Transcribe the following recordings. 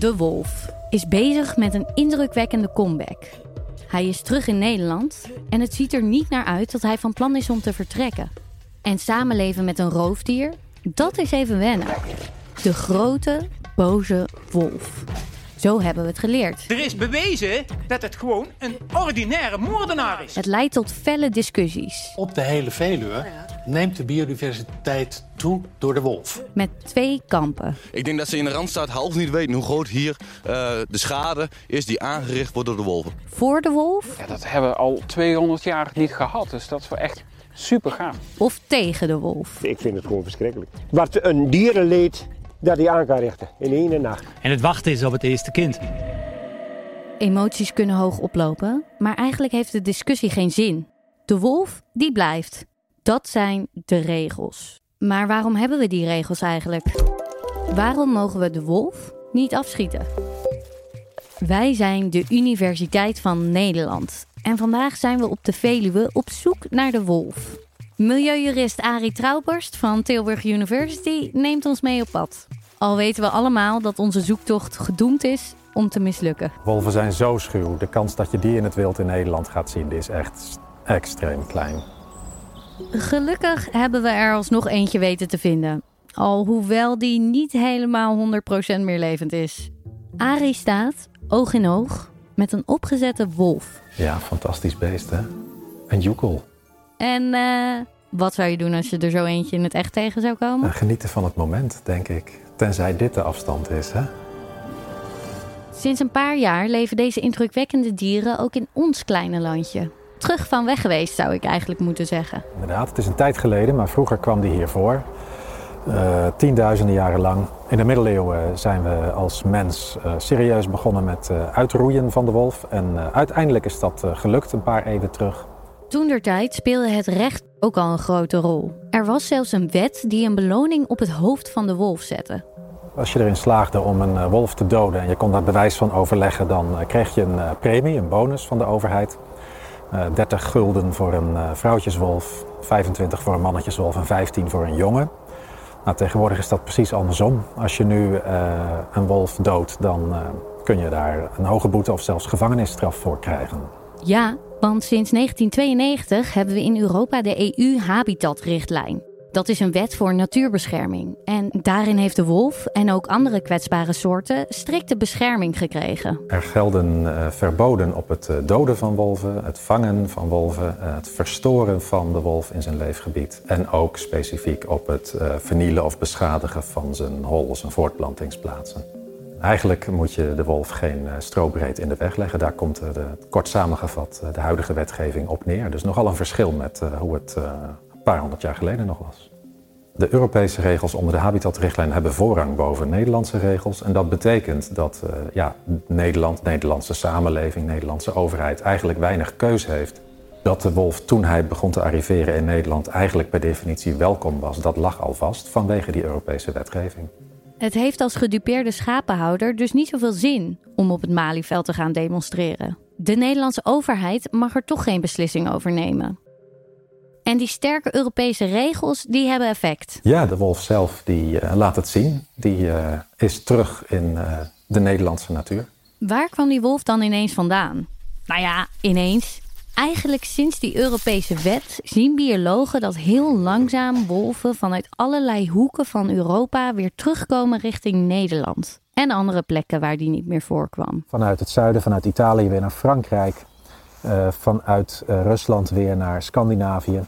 De Wolf is bezig met een indrukwekkende comeback. Hij is terug in Nederland en het ziet er niet naar uit dat hij van plan is om te vertrekken. En samenleven met een roofdier, dat is even wennen. De grote, boze wolf. Zo hebben we het geleerd. Er is bewezen dat het gewoon een ordinaire moordenaar is. Het leidt tot felle discussies. Op de hele Veluwe neemt de biodiversiteit toe door de wolf. Met twee kampen. Ik denk dat ze in de Randstad half niet weten hoe groot hier uh, de schade is die aangericht wordt door de wolven. Voor de wolf? Ja, dat hebben we al 200 jaar niet gehad. Dus dat is wel echt super gaaf. Of tegen de wolf? Ik vind het gewoon verschrikkelijk. Wat een dierenleed dat hij aan kan richten in één nacht. En het wachten is op het eerste kind. Emoties kunnen hoog oplopen, maar eigenlijk heeft de discussie geen zin. De wolf, die blijft. Dat zijn de regels. Maar waarom hebben we die regels eigenlijk? Waarom mogen we de wolf niet afschieten? Wij zijn de Universiteit van Nederland. En vandaag zijn we op de Veluwe op zoek naar de wolf. Milieujurist Arie Trouwborst van Tilburg University neemt ons mee op pad. Al weten we allemaal dat onze zoektocht gedoemd is om te mislukken. Wolven zijn zo schuw. De kans dat je die in het wild in Nederland gaat zien is echt extreem klein. Gelukkig hebben we er alsnog eentje weten te vinden. Alhoewel die niet helemaal 100% meer levend is. Arie staat, oog in oog, met een opgezette wolf. Ja, fantastisch beest hè. Een joekel. En uh, wat zou je doen als je er zo eentje in het echt tegen zou komen? Uh, genieten van het moment, denk ik. Tenzij dit de afstand is, hè? Sinds een paar jaar leven deze indrukwekkende dieren ook in ons kleine landje. Terug van weg geweest, zou ik eigenlijk moeten zeggen. Inderdaad, het is een tijd geleden, maar vroeger kwam die hier voor. Uh, tienduizenden jaren lang. In de middeleeuwen zijn we als mens uh, serieus begonnen met uh, uitroeien van de wolf. En uiteindelijk is dat gelukt een paar eeuwen terug. Toen der tijd speelde het recht ook al een grote rol. Er was zelfs een wet die een beloning op het hoofd van de wolf zette. Als je erin slaagde om een wolf te doden en je kon daar bewijs van overleggen, dan kreeg je een premie, een bonus van de overheid. 30 gulden voor een vrouwtjeswolf, 25 voor een mannetjeswolf en 15 voor een jongen. Nou, tegenwoordig is dat precies andersom. Als je nu uh, een wolf doodt, dan kun je daar een hoge boete of zelfs gevangenisstraf voor krijgen. Ja, want sinds 1992 hebben we in Europa de EU-habitatrichtlijn. Dat is een wet voor natuurbescherming. En daarin heeft de wolf en ook andere kwetsbare soorten strikte bescherming gekregen. Er gelden uh, verboden op het uh, doden van wolven, het vangen van wolven, uh, het verstoren van de wolf in zijn leefgebied. En ook specifiek op het vernielen of beschadigen van zijn hol, zijn voortplantingsplaatsen. Eigenlijk moet je de wolf geen strobreed in de weg leggen. Daar komt kort samengevat de huidige wetgeving op neer. Dus nogal een verschil met hoe het paar honderd jaar geleden nog was. De Europese regels onder de habitatrichtlijn hebben voorrang boven Nederlandse regels. En dat betekent dat uh, ja, Nederland, Nederlandse samenleving, Nederlandse overheid eigenlijk weinig keus heeft. Dat de wolf toen hij begon te arriveren in Nederland eigenlijk per definitie welkom was, dat lag al vast vanwege die Europese wetgeving. Het heeft als gedupeerde schapenhouder dus niet zoveel zin om op het Malieveld te gaan demonstreren. De Nederlandse overheid mag er toch geen beslissing over nemen. En die sterke Europese regels, die hebben effect. Ja, de wolf zelf die uh, laat het zien. Die uh, is terug in uh, de Nederlandse natuur. Waar kwam die wolf dan ineens vandaan? Nou ja, ineens. Eigenlijk sinds die Europese wet zien biologen dat heel langzaam wolven vanuit allerlei hoeken van Europa weer terugkomen richting Nederland. En andere plekken waar die niet meer voorkwam. Vanuit het zuiden, vanuit Italië weer naar Frankrijk. vanuit Rusland weer naar Scandinavië.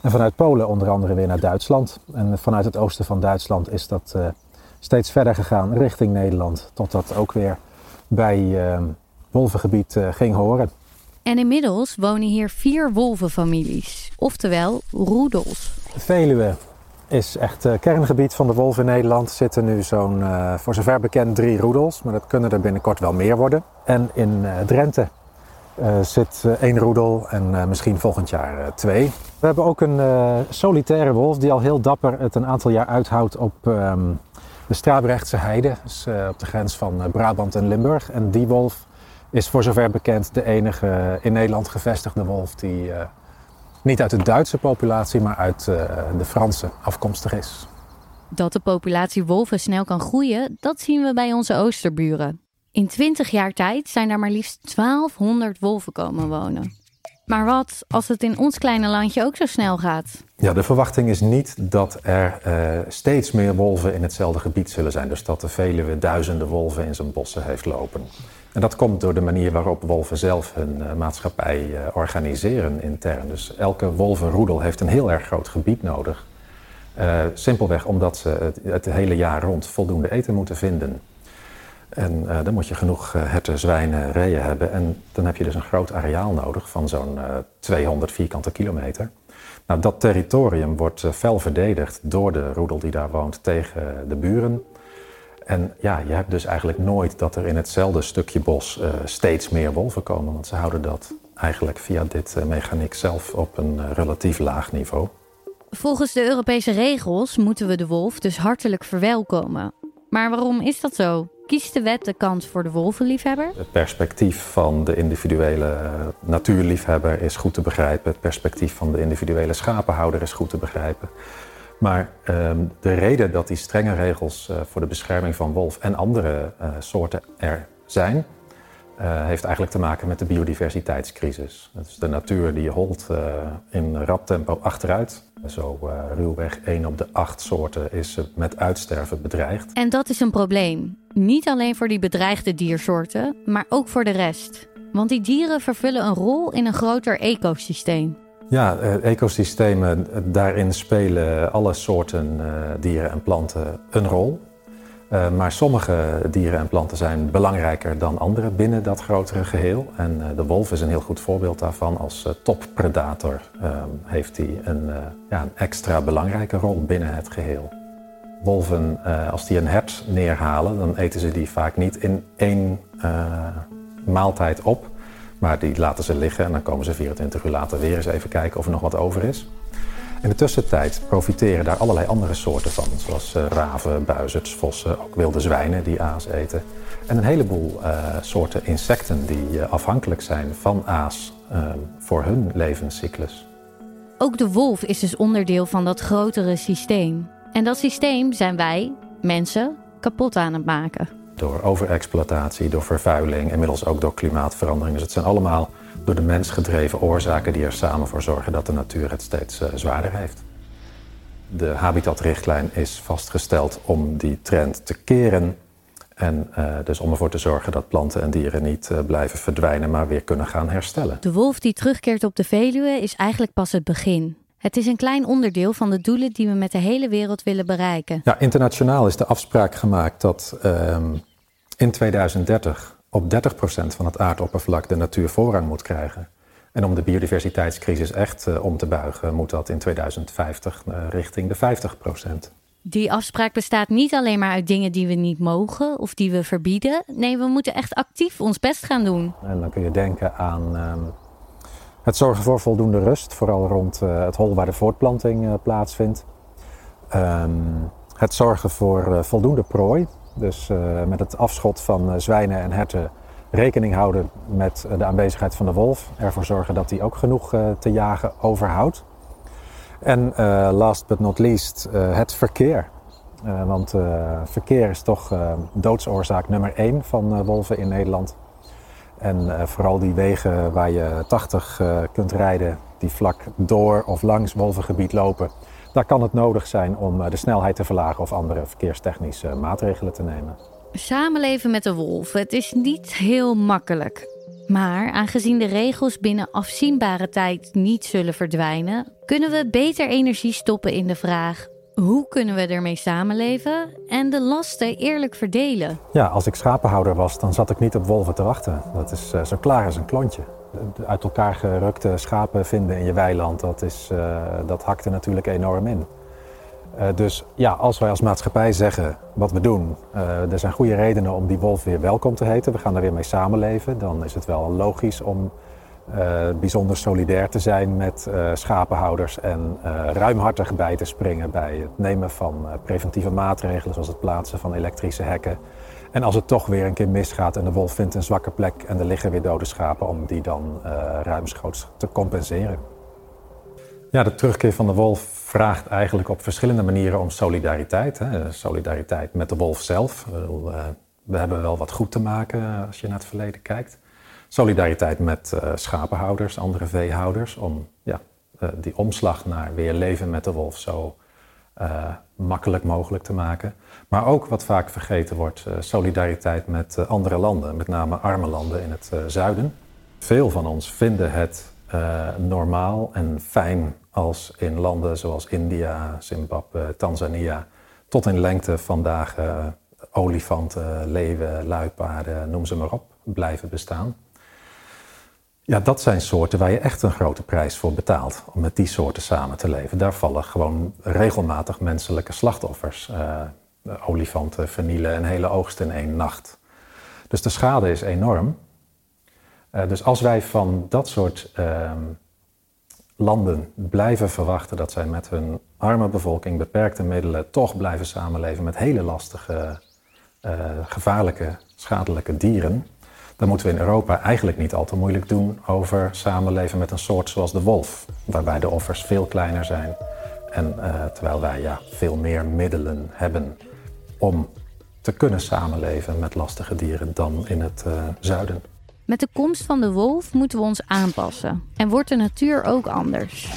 En vanuit Polen onder andere weer naar Duitsland. En vanuit het oosten van Duitsland is dat uh, steeds verder gegaan richting Nederland. Totdat ook weer bij uh, wolvengebied uh, ging horen. En inmiddels wonen hier vier wolvenfamilies, oftewel roedels. De Veluwe is echt kerngebied van de wolven in Nederland. Er zitten nu zo'n, voor zover bekend, drie roedels. Maar dat kunnen er binnenkort wel meer worden. En in Drenthe zit uh, één roedel en uh, misschien volgend jaar twee. We hebben ook een solitaire wolf die al heel dapper het een aantal jaar uithoudt op um, de Strabrechtse heide, dus op de grens van Brabant en Limburg. En die wolf is voor zover bekend de enige in Nederland gevestigde wolf die niet uit de Duitse populatie, maar uit de Franse afkomstig is. Dat de populatie wolven snel kan groeien, dat zien we bij onze oosterburen. In 20 jaar tijd zijn daar maar liefst 1200 wolven komen wonen. Maar wat als het in ons kleine landje ook zo snel gaat? Ja, de verwachting is niet dat er uh, steeds meer wolven in hetzelfde gebied zullen zijn. Dus dat de Veluwe duizenden wolven in zijn bossen heeft lopen. En dat komt door de manier waarop wolven zelf hun uh, maatschappij uh, organiseren intern. Dus elke wolvenroedel heeft een heel erg groot gebied nodig. simpelweg omdat ze het hele jaar rond voldoende eten moeten vinden. En uh, dan moet je genoeg uh, herten, zwijnen, reeën hebben. En dan heb je dus een groot areaal nodig van zo'n uh, 200 vierkante kilometer. Nou, dat territorium wordt fel verdedigd door de roedel die daar woont tegen de buren. En ja, je hebt dus eigenlijk nooit dat er in hetzelfde stukje bos steeds meer wolven komen. Want ze houden dat eigenlijk via dit mechaniek zelf op een relatief laag niveau. Volgens de Europese regels moeten we de wolf dus hartelijk verwelkomen. Maar waarom is dat zo? Kiest de wet de kant voor de wolvenliefhebber? Het perspectief van de individuele natuurliefhebber is goed te begrijpen. Het perspectief van de individuele schapenhouder is goed te begrijpen. Maar um, de reden dat die strenge regels uh, voor de bescherming van wolf en andere uh, soorten er zijn, uh, heeft eigenlijk te maken met de biodiversiteitscrisis. Dus de natuur die holt in rap tempo achteruit. Zo uh, ruwweg 1 op de 8 soorten is met uitsterven bedreigd. En dat is een probleem. Niet alleen voor die bedreigde diersoorten, maar ook voor de rest. Want die dieren vervullen een rol in een groter ecosysteem. Ja, ecosystemen, daarin spelen alle soorten dieren en planten een rol. Uh, maar sommige dieren en planten zijn belangrijker dan andere binnen dat grotere geheel. En uh, de wolf is een heel goed voorbeeld daarvan. Als uh, toppredator heeft hij een, ja, een, extra belangrijke rol binnen het geheel. Wolven, als die een hert neerhalen, dan eten ze die vaak niet in één maaltijd op. Maar die laten ze liggen en dan komen ze 24 uur later weer eens even kijken of er nog wat over is. In de tussentijd profiteren daar allerlei andere soorten van, zoals uh, raven, buizerds, vossen, ook wilde zwijnen die aas eten. En een heleboel uh, soorten insecten die uh, afhankelijk zijn van aas voor hun levenscyclus. Ook de wolf is dus onderdeel van dat grotere systeem. En dat systeem zijn wij, mensen, kapot aan het maken. Door overexploitatie, door vervuiling, inmiddels ook door klimaatverandering. Dus het zijn allemaal door de mens gedreven oorzaken die er samen voor zorgen dat de natuur het steeds uh, zwaarder heeft. De habitatrichtlijn is vastgesteld om die trend te keren. En uh, dus om ervoor te zorgen dat planten en dieren niet uh, blijven verdwijnen, maar weer kunnen gaan herstellen. De wolf die terugkeert op de Veluwe is eigenlijk pas het begin. Het is een klein onderdeel van de doelen die we met de hele wereld willen bereiken. Ja, internationaal is de afspraak gemaakt dat ehm, in 2030 op 30% van het aardoppervlak de natuur voorrang moet krijgen. En om de biodiversiteitscrisis echt uh, om te buigen, moet dat in 2050 uh, richting de 50%. Die afspraak bestaat niet alleen maar uit dingen die we niet mogen of die we verbieden. Nee, we moeten echt actief ons best gaan doen. En dan kun je denken aan uh, het zorgen voor voldoende rust, vooral rond eh, het hol waar de voortplanting eh, plaatsvindt. Um, het zorgen voor eh, voldoende prooi, dus met het afschot van zwijnen en herten rekening houden met de aanwezigheid van de wolf. Ervoor zorgen dat hij ook genoeg te jagen overhoudt. En last but not least het verkeer. want verkeer is toch doodsoorzaak nummer één van wolven in Nederland. En vooral die wegen waar je 80 kunt rijden, die vlak door of langs wolvengebied lopen daar kan het nodig zijn om de snelheid te verlagen of andere verkeerstechnische maatregelen te nemen. Samenleven met de wolf, het is niet heel makkelijk. Maar aangezien de regels binnen afzienbare tijd niet zullen verdwijnen, kunnen we beter energie stoppen in de vraag: hoe kunnen we ermee samenleven en de lasten eerlijk verdelen? Ja, als ik schapenhouder was, dan zat ik niet op wolven te wachten. Dat is uh, zo klaar als een klontje uit elkaar gerukte schapen vinden in je weiland, dat, is, uh, dat hakt natuurlijk enorm in. Uh, dus ja, als wij als maatschappij zeggen wat we doen, er zijn goede redenen om die wolf weer welkom te heten, we gaan er weer mee samenleven, dan is het wel logisch om bijzonder solidair te zijn met schapenhouders en ruimhartig bij te springen bij het nemen van preventieve maatregelen, zoals het plaatsen van elektrische hekken en als het toch weer een keer misgaat en de wolf vindt een zwakke plek en er liggen weer dode schapen, om die dan uh, ruimschoots te compenseren. Ja, de terugkeer van de wolf vraagt eigenlijk op verschillende manieren om solidariteit. Hè. Solidariteit met de wolf zelf. We hebben wel wat goed te maken als je naar het verleden kijkt. Solidariteit met schapenhouders, andere veehouders, om ja, die omslag naar weer leven met de wolf zo makkelijk mogelijk te maken. Maar ook wat vaak vergeten wordt, solidariteit met andere landen, met name arme landen in het zuiden. Veel van ons vinden het normaal en fijn als in landen zoals India, Zimbabwe, Tanzania tot in lengte van dagen olifanten, leeuwen, luipaarden, noem ze maar op, blijven bestaan. Ja, dat zijn soorten waar je echt een grote prijs voor betaalt om met die soorten samen te leven. Daar vallen gewoon regelmatig menselijke slachtoffers. Uh, olifanten vernielen een hele oogst in één nacht. Dus de schade is enorm. Uh, dus als wij van dat soort uh, landen blijven verwachten dat zij met hun arme bevolking, beperkte middelen, toch blijven samenleven met hele lastige, uh, gevaarlijke, schadelijke dieren, dan moeten we in Europa eigenlijk niet al te moeilijk doen over samenleven met een soort zoals de wolf, waarbij de offers veel kleiner zijn en uh, terwijl wij ja, veel meer middelen hebben om te kunnen samenleven met lastige dieren dan in het uh, zuiden. Met de komst van de wolf moeten we ons aanpassen en wordt de natuur ook anders.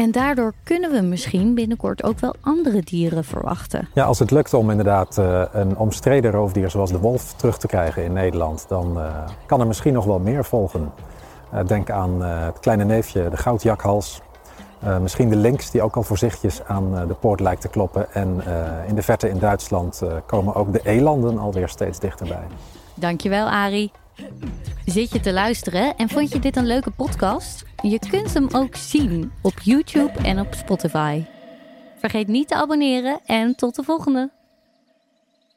En daardoor kunnen we misschien binnenkort ook wel andere dieren verwachten. Ja, als het lukt om inderdaad uh, een omstreden roofdier zoals de wolf terug te krijgen in Nederland, dan uh, kan er misschien nog wel meer volgen. Uh, denk aan het kleine neefje, de goudjakhals. misschien de lynx, die ook al voorzichtig aan de poort lijkt te kloppen. En in de verte in Duitsland komen ook de elanden alweer steeds dichterbij. Dankjewel, Arie. Zit je te luisteren en vond je dit een leuke podcast? Je kunt hem ook zien op YouTube en op Spotify. Vergeet niet te abonneren en tot de volgende!